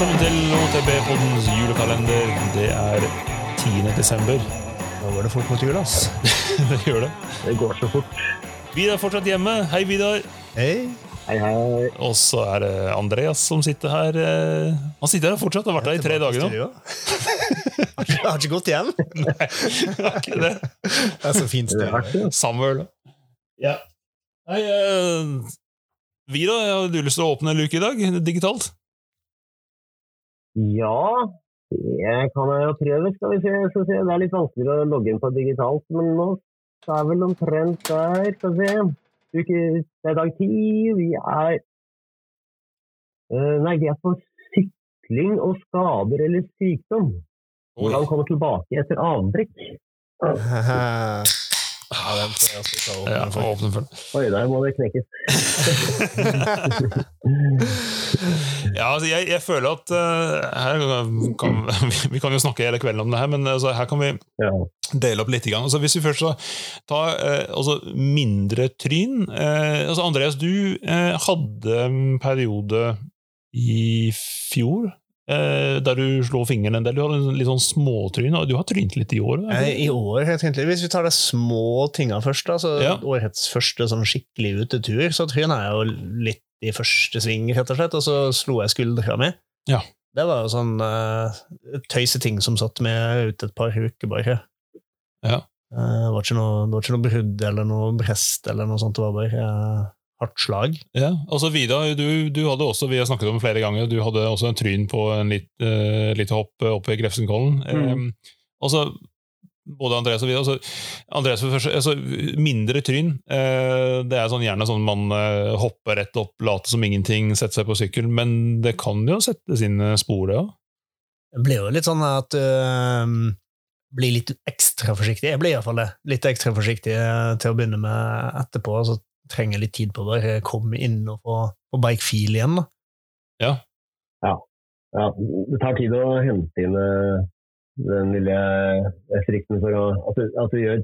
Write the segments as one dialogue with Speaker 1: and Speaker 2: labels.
Speaker 1: velkommen til OTB-poddens julekalender. Det er 10. desember.
Speaker 2: Nå går det fort mot jul, ass.
Speaker 1: det gjør det.
Speaker 3: Det går så fort.
Speaker 1: Vidar er fortsatt hjemme. Hei, Vidar.
Speaker 2: Hei.
Speaker 3: Hei, hei.
Speaker 1: Og så er det Andreas som sitter her. eh, Han sitter her fortsatt, har vært her i tre dager nå.
Speaker 2: Jeg har ikke gått hjem.
Speaker 1: Har ikke det?
Speaker 2: Det er så fint sted.
Speaker 3: det.
Speaker 1: Samuel. Ja. Hei, uh, Vidar, har du lyst til å åpne en luke i dag, digitalt?
Speaker 3: Ja, det kan jeg jo prøve. Skal vi se. Skal vi se. Det er litt vanskeligere å logge inn på digitalt, men nå er vel omtrent der. Skal vi se. Uke, det er dag ti. Vi er Eh, Nei, vi er på sykling og skader eller sykdom. Hvordan komme tilbake etter avbrekk.
Speaker 2: Ja, den jeg skal ta.
Speaker 1: Ja, åpne for
Speaker 3: Oi, der må det knekkes.
Speaker 1: Ja, altså jeg, jeg føler at uh, her kan, Vi kan jo snakke hele kvelden om det her, men altså, her kan vi
Speaker 3: Ja.
Speaker 1: dele opp litt. Altså, hvis vi først så tar uh, altså, mindre tryn uh, altså, Andreas, du eh, hadde en periode i fjor eh, der du slo fingeren en del. Du har en litt sånn småtryn, og du har trynt litt i år?
Speaker 2: Eller? I år, helt egentlig, Hvis vi tar de små tinga først, da, så
Speaker 1: Ja.
Speaker 2: årets første sånn skikkelig utetur, så tryna jeg jo litt i første sving, rett og slett, og så slo jeg skuldra mi.
Speaker 1: Ja.
Speaker 2: Det var jo sånn uh, tøyseting som satt med ut et par uker, bare.
Speaker 1: Ja.
Speaker 2: Uh, det, var noe, det var ikke noe brudd eller noe brest eller noe sånt, det var bare eh, hardt slag.
Speaker 1: Ja, altså Vidar, du, du hadde også, vi har snakket om det flere ganger, du hadde også en tryn på en litt, uh, lite hopp oppe i Grefsenkollen.
Speaker 3: Mm.
Speaker 1: Um, altså, både Andreas og Vidar, altså, Andreas for første, altså, mindre tryn, Uh, det er sånn, gjerne sånn man uh, hopper rett opp, later som ingenting, setter seg på sykkel, men det kan jo sette sine spor, det òg.
Speaker 2: Det blir jo litt sånn at du blir litt ekstra forsiktig. Jeg blir iallfall det. Litt ekstra forsiktig eh, til å begynne med etterpå. Så trenger litt tid på å bare komme inn og få, få bike-feel igjen. da.
Speaker 1: Ja.
Speaker 3: Ja, det tar tid å hente inn eh, den lille strikten frykten for å, at, du, at du gjør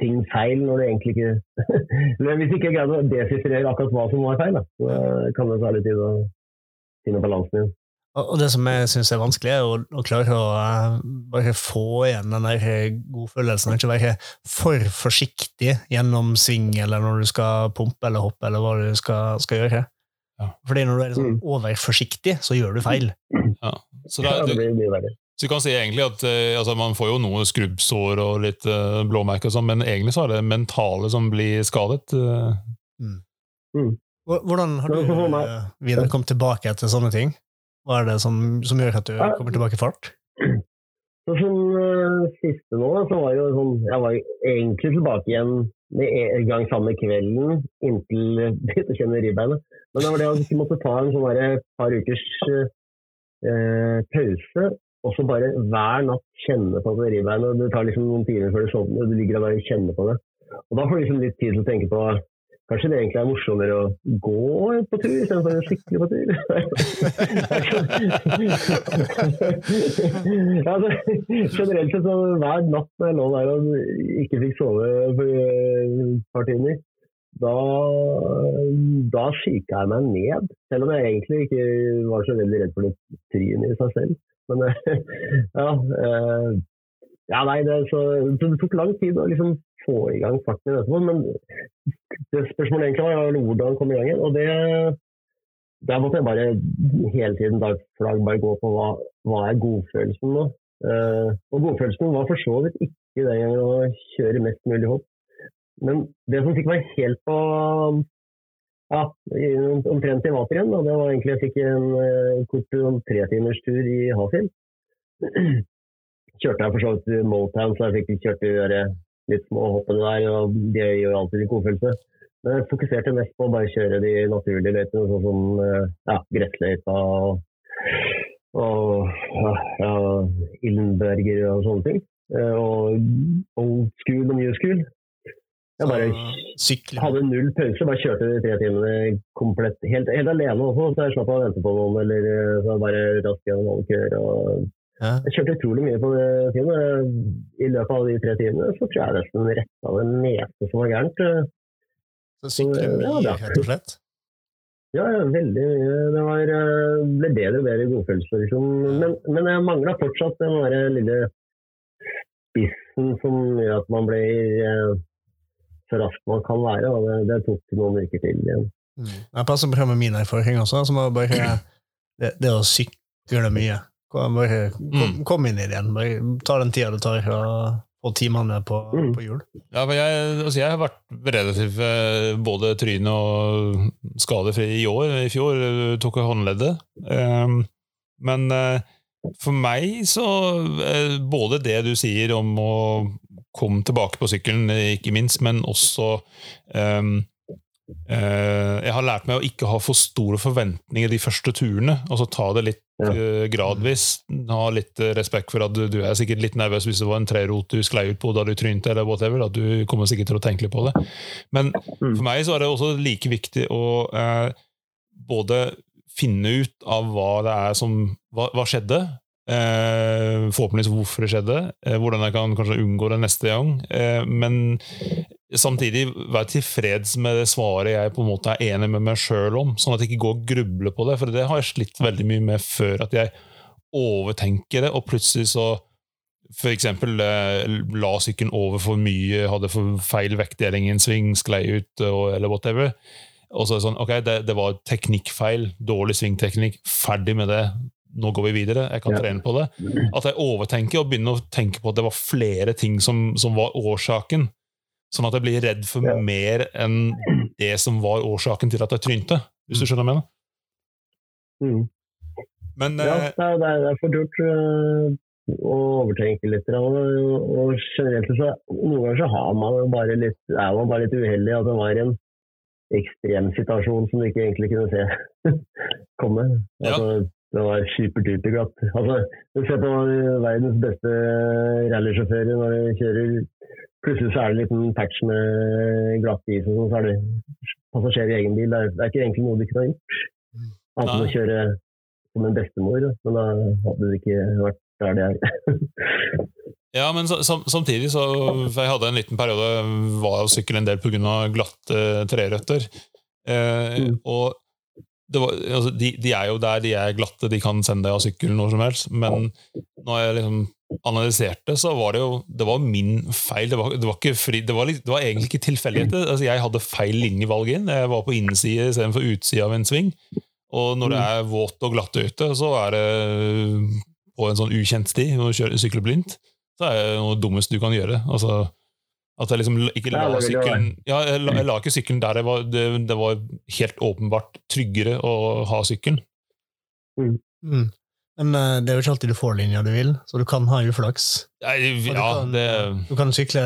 Speaker 3: ting feil når du egentlig ikke Men Hvis du ikke greier å desifrere akkurat hva som var feil, da, så kan det ta litt tid å finne balansen igjen.
Speaker 2: Og det som jeg syns er vanskelig, er å, å klare å uh, bare få igjen den der godfølelsen. Ikke være for forsiktig gjennom sving eller når du skal pumpe eller hoppe eller hva du skal, skal gjøre.
Speaker 1: Ja.
Speaker 2: Fordi når du er liksom
Speaker 3: Mm.
Speaker 2: overforsiktig, så gjør du feil.
Speaker 1: Ja. Så, da, du, så du kan si egentlig at uh, altså, man får jo noe skrubbsår og litt uh, blåmerker, og sånn, men egentlig så er det mentale som blir skadet. eh.
Speaker 2: Mm. Hvordan har du videre kommet tilbake etter sånne ting? Hva er det som, som gjør at du kommer tilbake i fart?
Speaker 3: Så som uh, siste nå, så var jo sånn Jeg var egentlig tilbake igjen med gang samme kvelden inntil begynte å kjenne ribbeinet. Men det var det at jeg måtte ta en sånn et par ukers uh, pause, og så bare hver natt kjenne på det ribbeinet. Det tar liksom noen timer før du sovner, og du ligger der og kjenner på det. Og da får du liksom litt tid til å tenke på Kanskje det egentlig er morsommere å gå på tur istedenfor å sykle på tur? altså, generelt sett så hver natt når jeg lå der og ikke fikk sove for et par timer, da, da kika jeg meg ned. Selv om jeg egentlig ikke var så veldig redd for det trynet i seg selv. Men ja, eh, ja nei, det, så, det tok lang tid å liksom få i gang farten i dette. Men det spørsmålet egentlig var hvordan komme i gang igjen. Og det, der måtte jeg bare hele tiden dag for dag bare gå på hva, hva er godfølelsen nå. Uh, og godfølelsen var for så vidt ikke den gangen å kjøre mest mulig hopp. Men det som fikk meg helt på ja, omtrent i vater igjen, da, det var egentlig jeg fikk en eh, kort om tretimerstur i Hafjell. Kjørte jeg for så vidt i Motown, så jeg fikk kjørt de litt små hoppene der, og det gjør jo alltid en godfølelse. Men jeg fokuserte mest på å bare kjøre de naturlige løypene, sånn som eh, ja, gressløypa og, og ja, ja, Illenberger og sånne ting. Eh, Og old school og new school. Jeg bare
Speaker 2: Sykler.
Speaker 3: hadde null pause, bare kjørte de tre timene komplett, helt, helt alene også, så jeg slapp å vente på noen, eller eh, så bare raskt gjennom alle køer. og
Speaker 2: Ja.
Speaker 3: Jeg kjørte utrolig mye på det tiden. I løpet av de tre timene så tror jeg nesten retta det meste som var gærent.
Speaker 2: Så sykle
Speaker 3: Ja,
Speaker 2: mye,
Speaker 3: det er-
Speaker 2: rett og slett.
Speaker 3: Ja, ja, veldig mye. Det var, eh, ble bedre og bedre godfølelse. Liksom. Men, men jeg mangla fortsatt den der lille spissen som gjør at man blir eh, så rask man kan være. Det, det tok noen uker til igjen.
Speaker 2: Mm. Jeg passer på med min erfaring også. som var bare det, det å sykle mye. Bare kom,
Speaker 1: Mm.
Speaker 2: kom inn i det igjen. Bare ta den tida det tar å få timene på,
Speaker 3: Mm.
Speaker 2: på jul.
Speaker 1: Ja, men jeg, altså jeg har vært relativt eh, både tryne og skadefri i år. I fjor eh, tok jeg håndleddet. Um, men eh, for meg så Både det du sier om å komme tilbake på sykkelen, ikke minst, men også um, Jeg har lært meg å ikke ha for store forventninger de første turene. Altså ta det litt
Speaker 3: Ja.
Speaker 1: eh, gradvis. Ha litt eh, respekt for at du, du er sikkert litt nervøs hvis det var en trerot du sklei ut på da du trynte, eller whatever. At du kommer sikkert til å tenke litt på det. Men
Speaker 3: Mm.
Speaker 1: for meg så er det også like viktig å eh, både finne ut av hva det er som Hva, hva skjedde? Eh, forhåpentligvis hvorfor det skjedde. Eh, hvordan jeg kan kanskje unngå det neste gang. Eh, men samtidig være tilfreds med det svaret jeg på en måte er enig med meg sjøl om, sånn at jeg ikke går og grubler på det. For det har jeg slitt veldig mye med før, at jeg overtenker det, og plutselig så for eksempel eh, la sykkelen over for mye, hadde for feil vektdeling i en sving, sklei ut eller whatever. Og så er det sånn, ok, det, det var teknikkfeil, dårlig svingteknikk, ferdig med det. Nå går vi videre, jeg kan trene på det. At jeg overtenker og begynner å tenke på at det var flere ting som, som var årsaken. Sånn at jeg blir redd for
Speaker 3: Ja.
Speaker 1: mer enn det som var årsaken til at jeg trynte. Hvis du skjønner hva jeg mener?
Speaker 3: Mm.
Speaker 1: Men
Speaker 3: Ja,
Speaker 1: eh,
Speaker 3: det er, det er, fort gjort øh, å overtenke litt. Og, og generelt så Noen ganger så har man bare litt, er man bare litt uheldig at det var en ekstrem situasjon som du ikke egentlig kunne se komme.
Speaker 1: Ja.
Speaker 3: Altså, det var superduper glatt. Altså, du ser på verdens beste rallysjåfører når de kjører Plutselig så er det en liten patch med glatt is, og sånn, så er det passasjer i egen bil. Det er, det er ikke egentlig noe du kunne ha gjort. Annet enn å kjøre som en bestemor, men da hadde det ikke vært der det er.
Speaker 1: Ja, men så, sam, samtidig så Jeg hadde en liten periode var å sykle en del pga. glatte trerøtter. Eh,
Speaker 3: Mm.
Speaker 1: Og var, altså, de, de er jo der, de er glatte, de kan sende deg av sykkelen når som helst. Men når jeg liksom analyserte, så var det jo det var min feil. Det var, det var, fri, det var, det var egentlig ikke tilfeldigheter. Altså, jeg hadde feil linjevalg inn. Jeg var på innside istedenfor utside av en sving. Og når det er våt og glatt ute, så er det på en sånn ukjent sti, når du sykler blindt, så er det noe dummeste du kan gjøre. Altså, at jeg liksom ikke la
Speaker 3: Ja,
Speaker 1: sykkelen ja, jeg, la, jeg la ikke sykkelen der jeg var, det, det var helt åpenbart tryggere å ha sykkelen.
Speaker 2: Mm. Men eh, det er jo ikke alltid du får linja du vil, så du kan ha uflaks.
Speaker 1: Nei,
Speaker 2: Og du
Speaker 1: ja,
Speaker 2: kan,
Speaker 1: det
Speaker 2: Du kan sykle,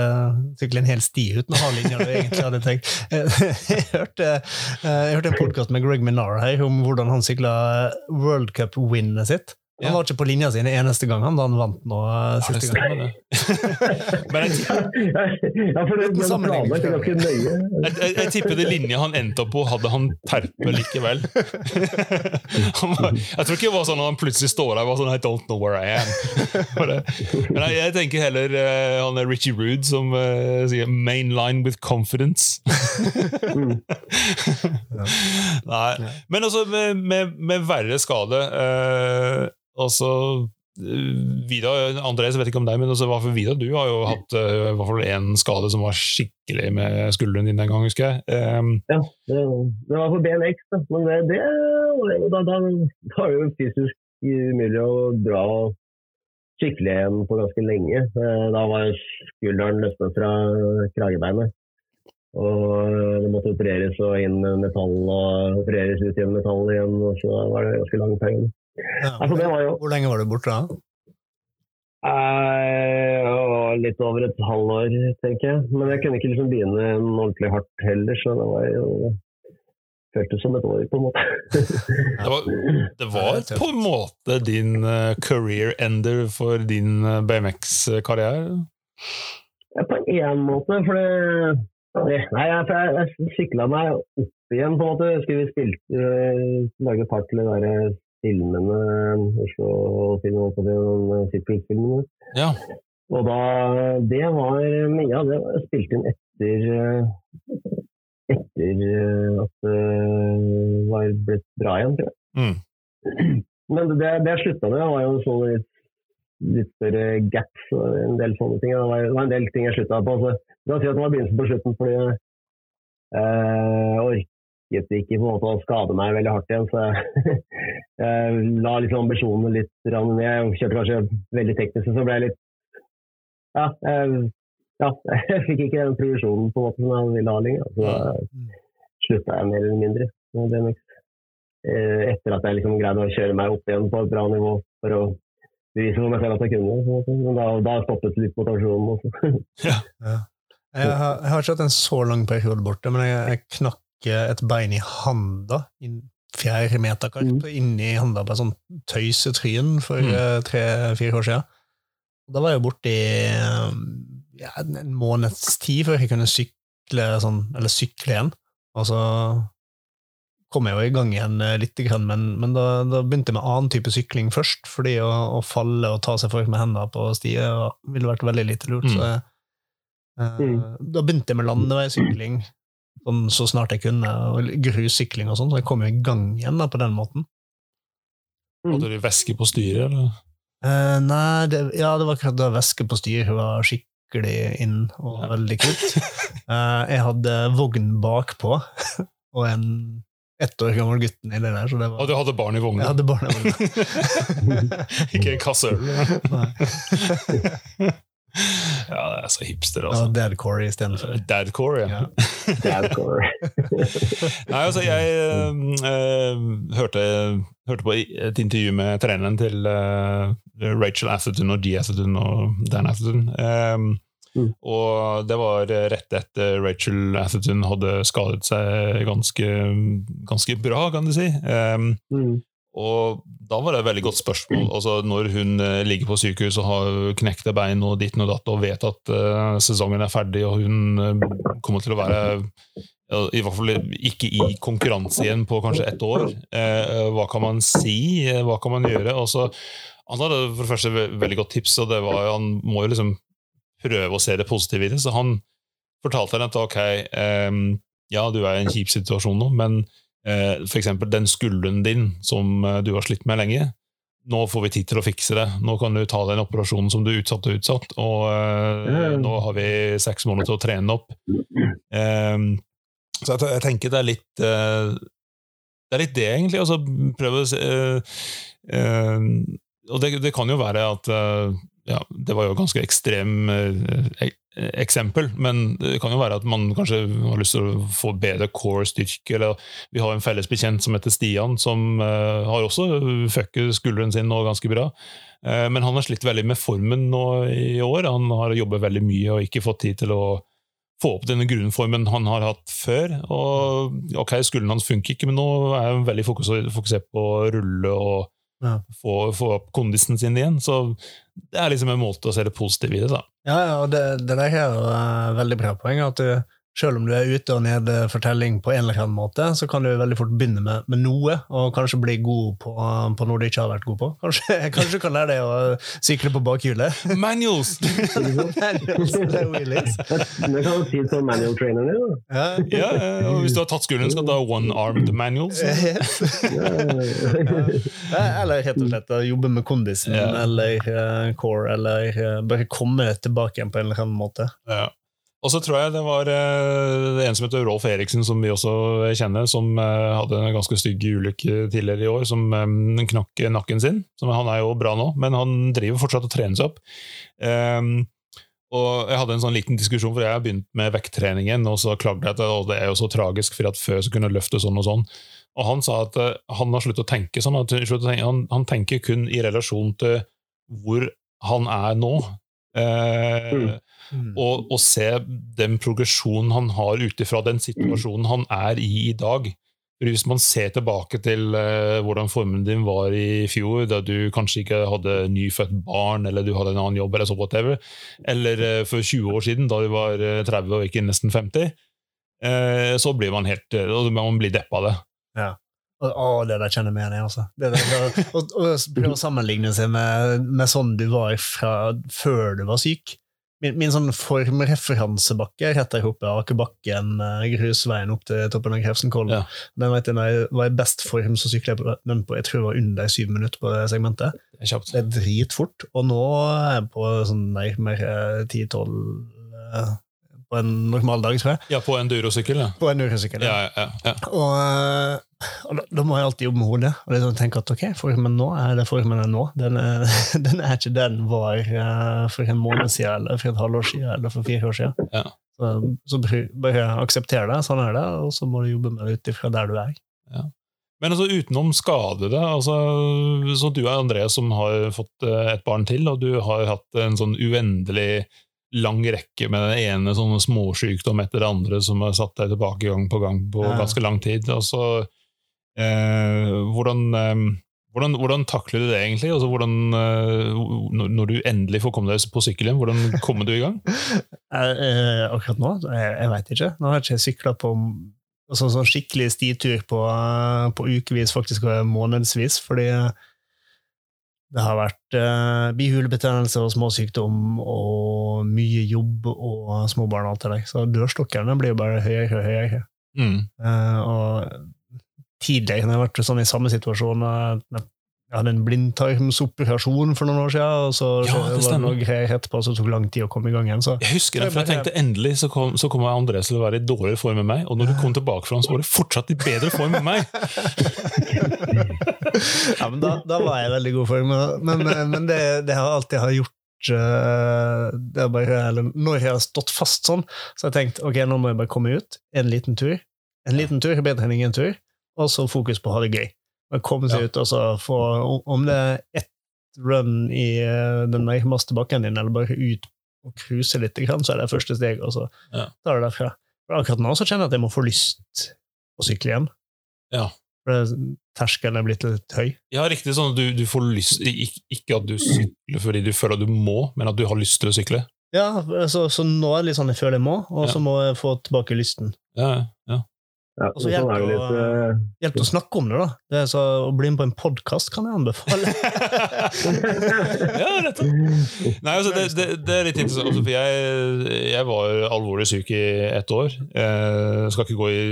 Speaker 2: sykle en hel sti uten å ha linja du egentlig hadde tenkt. Jeg hørte, eh, jeg hørte en podkast med Greg Minar her om hvordan han sykla World Cup-winnet sitt. Han var ikke på linja si en eneste gang han da han vant nå eh,
Speaker 1: Ja,
Speaker 2: siste gang.
Speaker 1: stemmer. Men jeg, jeg, jeg, jeg tipper det linja han endte opp på, hadde han terpet likevel. han var, jeg tror ikke det var sånn at han plutselig står der og var sånn I don't know where I am. Men jeg, jeg tenker heller eh, han er Richie Rude som uh, sier 'main line with confidence'. Nei. Men altså, med, med, med verre skade eh, Altså eh, Vidar, Andreas, jeg vet ikke om deg, men altså, for Vidar, du har jo hatt uh, hvert fall én skade som var skikkelig med skulderen din den gang, husker jeg. Um,
Speaker 3: Ja, det, var på BMX, da. Men det, det da, da, da var det jo fysisk umulig å dra skikkelig igjen på ganske lenge. Eh, Da var skulderen løsnet fra kragebeinet. Og det måtte opereres og inn metall og opereres ut igjen metall igjen. Og så var det ganske lang periode.
Speaker 2: Ja.
Speaker 3: Altså, det var jo
Speaker 2: Hvor lenge var du borte da?
Speaker 3: eh, litt over et halvår, tenker jeg. Men jeg kunne ikke liksom begynne ordentlig hardt heller, så det var jo føltes som et år, på en måte.
Speaker 1: det var, det var på en måte din eh, career ender for din eh, BMX-karriere.
Speaker 3: Ja, på en måte, for det, Nei, jeg, jeg, jeg sykla meg opp igjen, på en måte. Jeg skulle vi spilte lage et par til det der filmene Oslo-filmene, på sykkelfilmene.
Speaker 1: Ja.
Speaker 3: Og da Det var mye av det jeg spilte inn etter eh, etter eh, at det var blitt bra igjen, tror jeg.
Speaker 1: Mm.
Speaker 3: Men det, det jeg slutta med, var jo sånne litt, litt større gaps og en del sånne ting. Det var, det var en del ting jeg slutta på. Så kan at det var begynnelsen på slutten, fordi jeg det ikke på en måte å skade meg veldig hardt igjen. Så jeg, jeg la liksom ambisjonene litt ned. Jeg kjørte kanskje veldig teknisk, så ble jeg litt Ja, jeg, ja, jeg fikk ikke den progresjonen på en måte som jeg ville ha lenger. Så slutta jeg mer eller mindre. med BMX. Eh, Etter at jeg liksom greide å kjøre meg opp igjen på et bra nivå for å bevise for meg selv at jeg kunne. Men da, da stoppet litt motivasjonen også.
Speaker 2: Ja. Jeg, har, jeg har ikke hatt en så lang periode borte, men jeg, jeg knakk et bein i handa. I fjerde meterkart,
Speaker 3: Mm.
Speaker 2: inni handa på et sånt tøysetryn for
Speaker 1: Mm.
Speaker 2: eh, tre-fire år siden. Og Da var jeg borte i eh, ja, en måneds tid før jeg kunne sykle sånn, eller sykle igjen. Og så kom jeg jo i gang igjen eh, litt, grann, men, men da, da begynte jeg med annen type sykling først, fordi å, å falle og ta seg folk med hendene på stier ville vært veldig lite lurt.
Speaker 1: Mm.
Speaker 2: Så jeg, eh,
Speaker 3: Mm.
Speaker 2: Da begynte jeg med landeveissykling så snart jeg kunne, og grussykling og sånn, så jeg kom jo i gang igjen da, på den måten.
Speaker 1: Hadde du væske på styret, eller?
Speaker 2: Eh, nei, det, ja, det var akkurat da væske på styret var skikkelig inn og
Speaker 1: Ja.
Speaker 2: veldig kult. Eh, jeg hadde vogn bakpå, og en ett år gammel gutten i det der, så det var
Speaker 1: Og du hadde barn i vogna?
Speaker 2: Jeg hadde barnevogn.
Speaker 1: ikke en kasse øl? Ja, det er så hipster,
Speaker 2: Ja,
Speaker 1: altså.
Speaker 2: Dadcore istedenfor.
Speaker 1: Dadcore, ja.
Speaker 2: Ja.
Speaker 3: Dadcore.
Speaker 1: Nei, altså, jeg øh, øh, hørte, hørte på et intervju med treneren til øh, Rachel Atherton og G. Atherton og Dan Atherton. Um,
Speaker 3: Mm.
Speaker 1: Og det var rett etter Rachel Atherton hadde skadet seg ganske, ganske bra, kan du si. Um,
Speaker 3: Mm.
Speaker 1: Og da var det et veldig godt spørsmål. Altså, når hun eh, ligger på sykehus og har knekte bein og ditt og datt og vet at uh, sesongen er ferdig og hun uh, kommer til å være uh, i hvert fall ikke i konkurranse igjen på kanskje ett år. Hva kan man si? Hva kan man gjøre? Og så, han hadde for det første veldig godt tips, og det var han må jo liksom prøve å se det positive i det. Så han fortalte henne at ok, um, ja, du er i en kjip situasjon nå, men eh, eksempel den skulderen din som eh, du har slitt med lenge, nå får vi tid til å fikse det. Nå kan du ta den operasjonen som du utsatte og utsatt, og eh, nå har vi seks måneder til å trene opp. Ehm, så jeg, jeg tenker det er litt eh, Det er litt det, egentlig. Altså, prøve eh, eh, Og det, det kan jo være at ja, Det var jo ganske ekstrem ek- eksempel, men det kan jo være at man kanskje har lyst til å få bedre core-styrke. eller Vi har en felles bekjent som heter Stian, som uh, har også fucket skulderen sin nå ganske bra. Uh, men han har slitt veldig med formen nå i år. Han har jobbet veldig mye og ikke fått tid til å få opp denne grunnformen han har hatt før. Og ok, Skulderen hans funker ikke, men nå er han veldig fokusert på å rulle og
Speaker 2: Ja.
Speaker 1: få, få opp kondisen sin igjen. Så det er liksom en måte å se det positive i det. da.
Speaker 2: Ja, ja, og det, det der er jo uh, veldig bra poeng. at du, selv om du er ute og nede fortelling på en eller annen måte, så kan du veldig fort begynne med, med noe, og kanskje bli god på, på noe du ikke har vært god på. Kanskje, kanskje du kan lære deg å sykle på bakhjulet.
Speaker 1: Manuals!
Speaker 2: Det er wheelies.
Speaker 3: Det kan jo si som manual trainer nå.
Speaker 2: Ja.
Speaker 1: ja, ja, og Hvis du har tatt skolen, skal du ha one-armed manuals.
Speaker 2: Ja, Eller rett og slett jobbe med kondisen
Speaker 1: Ja.
Speaker 2: eller eh, core, eller eh, bare komme tilbake igjen på en eller annen måte.
Speaker 1: Ja. Og så tror jeg det var eh, en som heter Rolf Eriksen, som vi også kjenner, som eh, hadde en ganske stygg ulykke tidligere i år, som eh, knakk nakken sin. Som, han er jo bra nå, men han driver fortsatt og trener seg opp. Ehm, og jeg hadde en sånn liten diskusjon, for jeg har begynt med vekttreningen, og så klagde jeg at det er jo så tragisk, for at før så kunne jeg løfte sånn og sånn. Og han sa at eh, han har sluttet å tenke sånn. Han, han tenker kun i relasjon til hvor han er nå. Eh,
Speaker 3: Mm.
Speaker 1: og, og se den progresjonen han har ut ifra den situasjonen han er i i dag. Hvis man ser tilbake til eh, hvordan formen din var i fjor, da du kanskje ikke hadde nyfødt barn, eller du hadde en annen jobb, eller så whatever, eller eh, for 20 år siden, da du var eh, 30 og ikke nesten 50, eh, så blir man helt eh, man blir deppa av det.
Speaker 2: Å, å, det der kjenner jeg meg igjen i. Altså. Det der, å, å, prøve å sammenligne seg med, med sånn du var fra før du var syk. min, min sånn formreferansebakke rett der oppe, Akerbakken, eh, grusveien opp til toppen av Krefsenkollen,
Speaker 1: Ja.
Speaker 2: Den vet jeg, når jeg var i best form, så sykla jeg på den på jeg tror det var under syv minutter på det segmentet.
Speaker 1: Det er.
Speaker 2: Det er dritfort, og nå er jeg på sånn nærmere ti-tolv på en normal dag, tror jeg.
Speaker 1: Ja, på endurosykkel, ja.
Speaker 2: På en urosykkel.
Speaker 1: Ja, ja, ja.
Speaker 2: Og, eh, og da, da må jeg alltid jobbe med hodet. Og liksom tenke at ok, formen nå er det formen er nå. Den er, den er ikke den var eh, for en måned siden, eller for et halvår siden, eller for fire år siden.
Speaker 1: Ja.
Speaker 2: Så, så bare akseptere det, sånn er det, og så må du jobbe med det ut ifra der du er.
Speaker 1: Men altså utenom skadede, altså, så du er Andreas som har fått eh, et barn til, og du har hatt en sånn uendelig lang rekke med den ene sånne småsykdom etter det andre som har satt deg tilbake gang på gang på ganske lang tid. Altså, eh, hvordan, eh, hvordan, hvordan takler du det egentlig? Altså, hvordan, eh, når, du endelig får komme deg på sykkel igjen, hvordan kommer du i gang?
Speaker 2: Eh, akkurat nå? Jeg, jeg veit ikke. Nå har jeg ikke sykla på altså, sånn skikkelig stitur på, eh, på ukevis, faktisk og månedsvis, fordi eh, det har vært uh, bihulebetennelse og småsykdom og mye jobb og småbarn og alt det der. Så dørstokkene blir jo bare høyere og høyere.
Speaker 1: Mm.
Speaker 2: Uh, og tidligere har jeg vært sånn i samme situasjon eh, Jeg hadde en blindtarmsoperasjon for noen år siden, og så
Speaker 1: Ja, det
Speaker 2: var det noe greier etterpå som tok lang tid å komme i gang igjen. Så
Speaker 1: Jeg husker det, for jeg tenkte endelig så, kom, så kommer Andreas til å være i dårligere form enn meg, og når du kom tilbake fra ham, så var du fortsatt i bedre form enn meg!
Speaker 2: ja, men da, da var jeg i veldig god form. Men, men, men det, det har alltid har gjort eh, det er bare, eller Når jeg har stått fast sånn, så har jeg tenkt ok, nå må jeg bare komme ut. En liten tur. En liten tur er bedre enn ingen tur. Og så fokus på å ha det gøy. Komme seg
Speaker 1: Ja.
Speaker 2: ut og så få Om det er ett run i eh, den nærmeste bakken din, eller bare ut og cruise litt, så er det første steg, og så
Speaker 1: Ja.
Speaker 2: tar det derfra. For akkurat nå så kjenner jeg at jeg må få lyst å sykle igjen.
Speaker 1: Ja.
Speaker 2: For terskelen er blitt litt høy.
Speaker 1: Ja, riktig sånn at du, du får lyst ikke, at du sykler fordi du føler at du må, men at du har lyst til å sykle.
Speaker 2: Ja, så, så nå er det litt sånn jeg føler jeg må, og
Speaker 1: Ja.
Speaker 2: så må jeg få tilbake lysten.
Speaker 1: Ja, ja.
Speaker 3: Ja,
Speaker 2: Og så
Speaker 3: sånn er
Speaker 2: hjelper
Speaker 3: det
Speaker 2: å-
Speaker 3: eh,
Speaker 2: Hjelp å snakke om det, da. Det er så, å bli med på en podkast kan jeg anbefale.
Speaker 1: ja, nettopp. Nei, altså, det, det, det er litt interessant, altså, for jeg, jeg var alvorlig syk i ett år. Eh, Jeg skal ikke gå i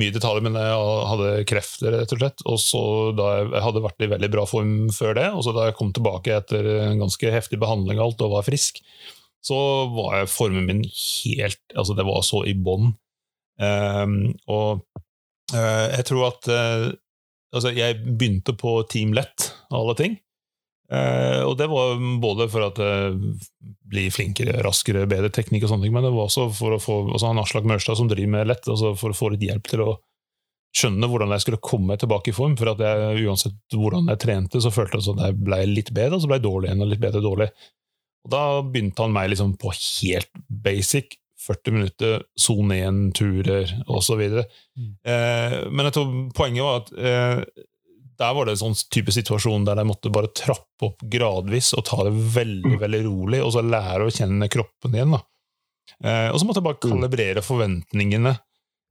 Speaker 1: mye detaljer, men jeg hadde kreft, rett og slett. Og så da jeg hadde vært i veldig bra form før det, og så da jeg kom tilbake etter en ganske heftig behandling og alt, og var frisk, så var jeg formen min helt Altså, det var så i bånn. Eh, og eh, jeg tror at eh, Altså, jeg begynte på Team Lett, av alle ting. Uh, og det var både for at jeg blir flinkere, raskere, bedre teknikk, og sånne ting, men det var også for å få altså han Aslak Mørstad som driver med lett, altså for å få litt hjelp til å skjønne hvordan jeg skulle komme tilbake i form. For at jeg, uansett hvordan jeg trente, så følte jeg sånn at jeg ble litt bedre, og så ble jeg dårlig igjen, og litt bedre dårlig. Og da begynte han meg liksom på helt basic. 40 minutter, sone 1-turer osv. Eh, men jeg tror poenget var at eh, der var det en sånn type situasjon der de måtte bare trappe opp gradvis og ta det veldig veldig rolig, og så lære å kjenne kroppen igjen. da. Eh, og så måtte jeg bare kalibrere forventningene.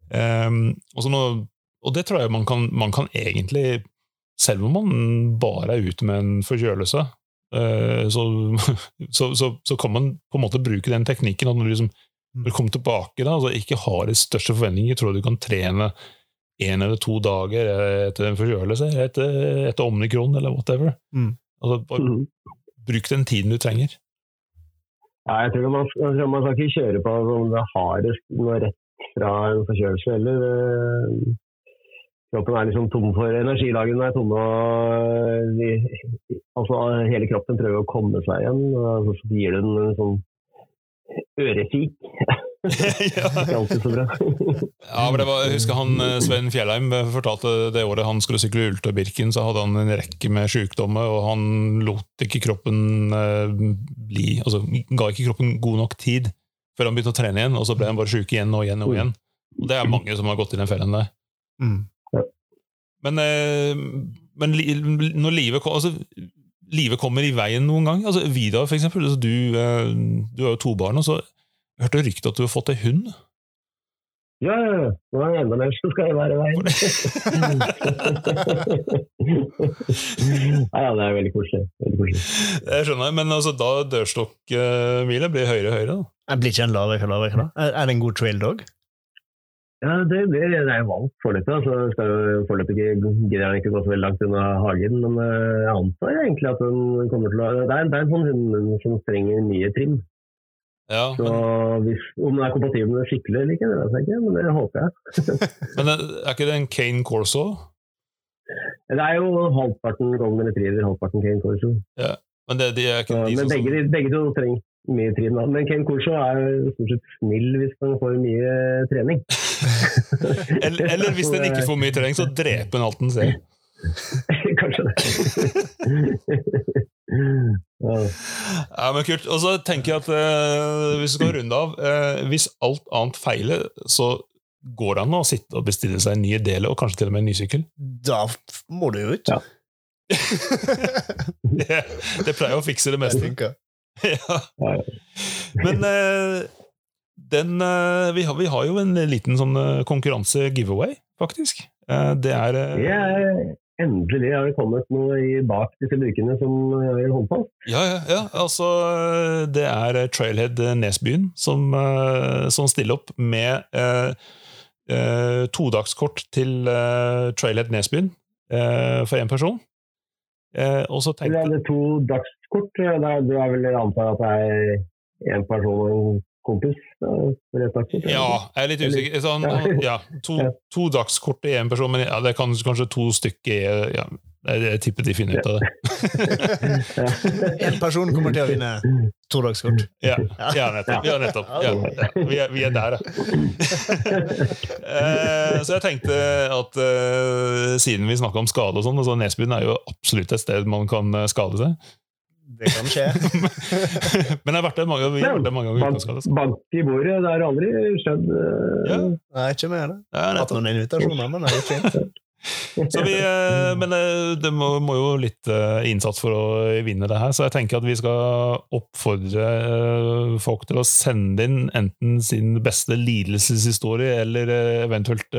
Speaker 1: Eh, nå, og det tror jeg man kan, man kan egentlig, selv om man bare er ute med en forkjølelse, eh, så, så, så, så kan man på en måte bruke den teknikken. at når du liksom når du kommer tilbake, da, altså ikke har de største forventninger, tror du kan trene en eller to dager etter en forkjølelse, etter, etter omnikron eller whatever.
Speaker 2: Mm.
Speaker 1: Altså, bare
Speaker 3: mhm.
Speaker 1: bruk den tiden du trenger.
Speaker 3: Ja, jeg tror man, jeg tror man skal ikke kjøre på om det hardest noe rett fra en forkjølelse heller. Eh, Kroppen er liksom tom for Energilagrene er tomme, og de, altså, hele kroppen prøver å komme seg igjen. Og så gir du den en sånn ørefik.
Speaker 1: Ja.
Speaker 3: alltid så bra.
Speaker 1: Ja, men det var, jeg husker han Svein Sven Fjellheim eh, fortalte det året han skulle sykle Ultra Birken, så hadde han en rekke med sykdommer, og han lot ikke kroppen eh, bli Altså ga ikke kroppen god nok tid før han begynte å trene igjen, og så ble han bare syk igjen og igjen og igjen. Og det er mange som har gått i den fellen der.
Speaker 2: Mm.
Speaker 1: Men, eh, men når livet, kom- altså, livet kommer i veien noen gang altså, Vidar, for eksempel, altså, du, eh, du har jo to barn, og så jeg ryktet rykte at du har fått deg hund.
Speaker 3: Ja, ja. Nå er jeg enda mer, så skal jeg være i veien. Nei, ja, det er veldig koselig. Veldig koselig.
Speaker 1: Jeg skjønner, men altså, da dørstokkmila blir høyere og høyere. da.
Speaker 2: Jeg blir ikke en lavere og lavere, da? Er er det en god trail dog?
Speaker 3: Ja, det, det, det er valgt foreløpig. Altså, skal jo foreløpig ikke gå så veldig langt unna hagen, men eh, jeg antar egentlig at den kommer til å Det er, det er en sånn hund som trenger mye trim.
Speaker 1: Ja,
Speaker 3: Så
Speaker 1: men,
Speaker 3: hvis, om den er kompatibel med skikkelig eller ikke, det vet jeg ikke, men det håper jeg.
Speaker 1: men er ikke det en Kane Corso?
Speaker 3: Det er jo halvparten Golden Retriever, halvparten Kane Corso. Ja.
Speaker 1: Men det, de er ikke
Speaker 3: Så,
Speaker 1: de
Speaker 3: men
Speaker 1: som
Speaker 3: begge, begge to trenger mye trim. Da. Men Ken Corso er stort sett snill hvis han får mye trening.
Speaker 1: eller, eller hvis den ikke får mye trening, så dreper han alt den ser.
Speaker 3: Kanskje det. ja.
Speaker 1: Ja, men kult. Og så tenker jeg at eh, hvis vi skal runde av eh, Hvis alt annet feiler, så går det an å sitte og bestille seg nye deler, og kanskje til og med en ny sykkel.
Speaker 2: Da må du jo ut.
Speaker 3: Ja.
Speaker 1: det, det pleier å fikse det
Speaker 2: Det
Speaker 1: meste. Ja.
Speaker 3: Ja.
Speaker 1: Men eh, den eh, vi, har, vi har jo en liten sånn eh, konkurranse-giveaway, faktisk. Det er
Speaker 3: Det er endelig har det kommet noe i bak disse lukene som jeg holder på.
Speaker 1: Ja, ja, ja. Altså, det er Trailhead Nesbyen som, som stiller opp med eh, eh, todagskort til eh, Trailhead Nesbyen eh, for én person. Eh, og så tenkte
Speaker 3: er det to dagskort? Det Da, du er vel anta at det er én person og en kompis? da, dagskort.
Speaker 1: Ja, jeg er litt usikker. Sånn, ja, to, to dagskort i én person, men ja, det kan kanskje to stykker i- ja, jeg, jeg tipper de finner ut av det.
Speaker 2: En person kommer til å vinne todagskort.
Speaker 1: Ja, ja nettopp. Ja, nettopp. Ja, ja, vi, er, vi er der, ja. Eh, så jeg tenkte at eh, siden vi snakka om skade og sånn, altså Nesbyen er jo absolutt et sted man kan eh, skade seg.
Speaker 2: Det kan skje.
Speaker 1: Men jeg har vært der mange, vi har vært der mange ganger uten
Speaker 3: Bank,
Speaker 1: skade
Speaker 3: bank i bordet, det har aldri skjedd. eh,
Speaker 1: Ja,
Speaker 2: Nei, ikke med det.
Speaker 1: ja,
Speaker 2: Hatt noen invitasjoner, men det er jo fint.
Speaker 1: Så vi, eh, men eh, det må, må jo litt innsats for å vinne det her, så jeg tenker at vi skal oppfordre folk til å sende inn enten sin beste lidelseshistorie eller eventuelt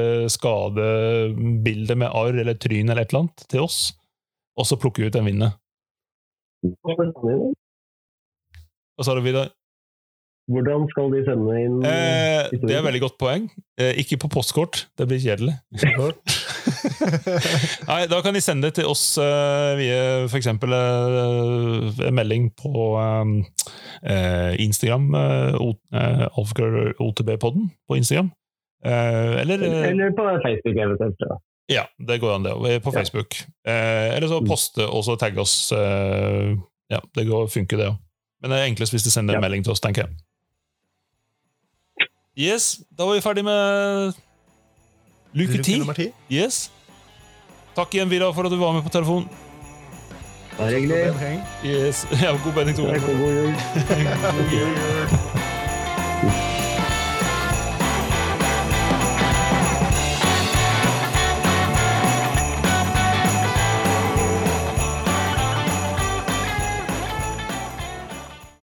Speaker 1: skadebilde med arr eller tryn eller et eller annet til oss, og så plukke ut en vinner. Hva sa du, Vidar?
Speaker 3: Hvordan skal de sende inn
Speaker 1: Eh, det er et veldig godt poeng. Eh, ikke på postkort, det blir kjedelig. Nei, da kan de sende det til oss uh, via f.eks. Uh, en melding på um, eh, Instagram, uh, OTB-podden på Instagram. Eh, eller eh,
Speaker 3: Eller på Facebook eventuelt. Ja.
Speaker 1: Ja, det går an, det. På
Speaker 3: Ja.
Speaker 1: Facebook. Eh, eller så poste og så tagge oss. eh, ja, det går, funker, det òg. Men det er enklest hvis de sender en melding til oss, tenker jeg. Yes, da var vi ferdig med luke ti. Yes. Takk igjen, Vidar, for at du var med på telefon.
Speaker 3: Er hyggelig.
Speaker 1: Yes. Ja, god bedring, Tore.
Speaker 3: god jul.
Speaker 1: God jul.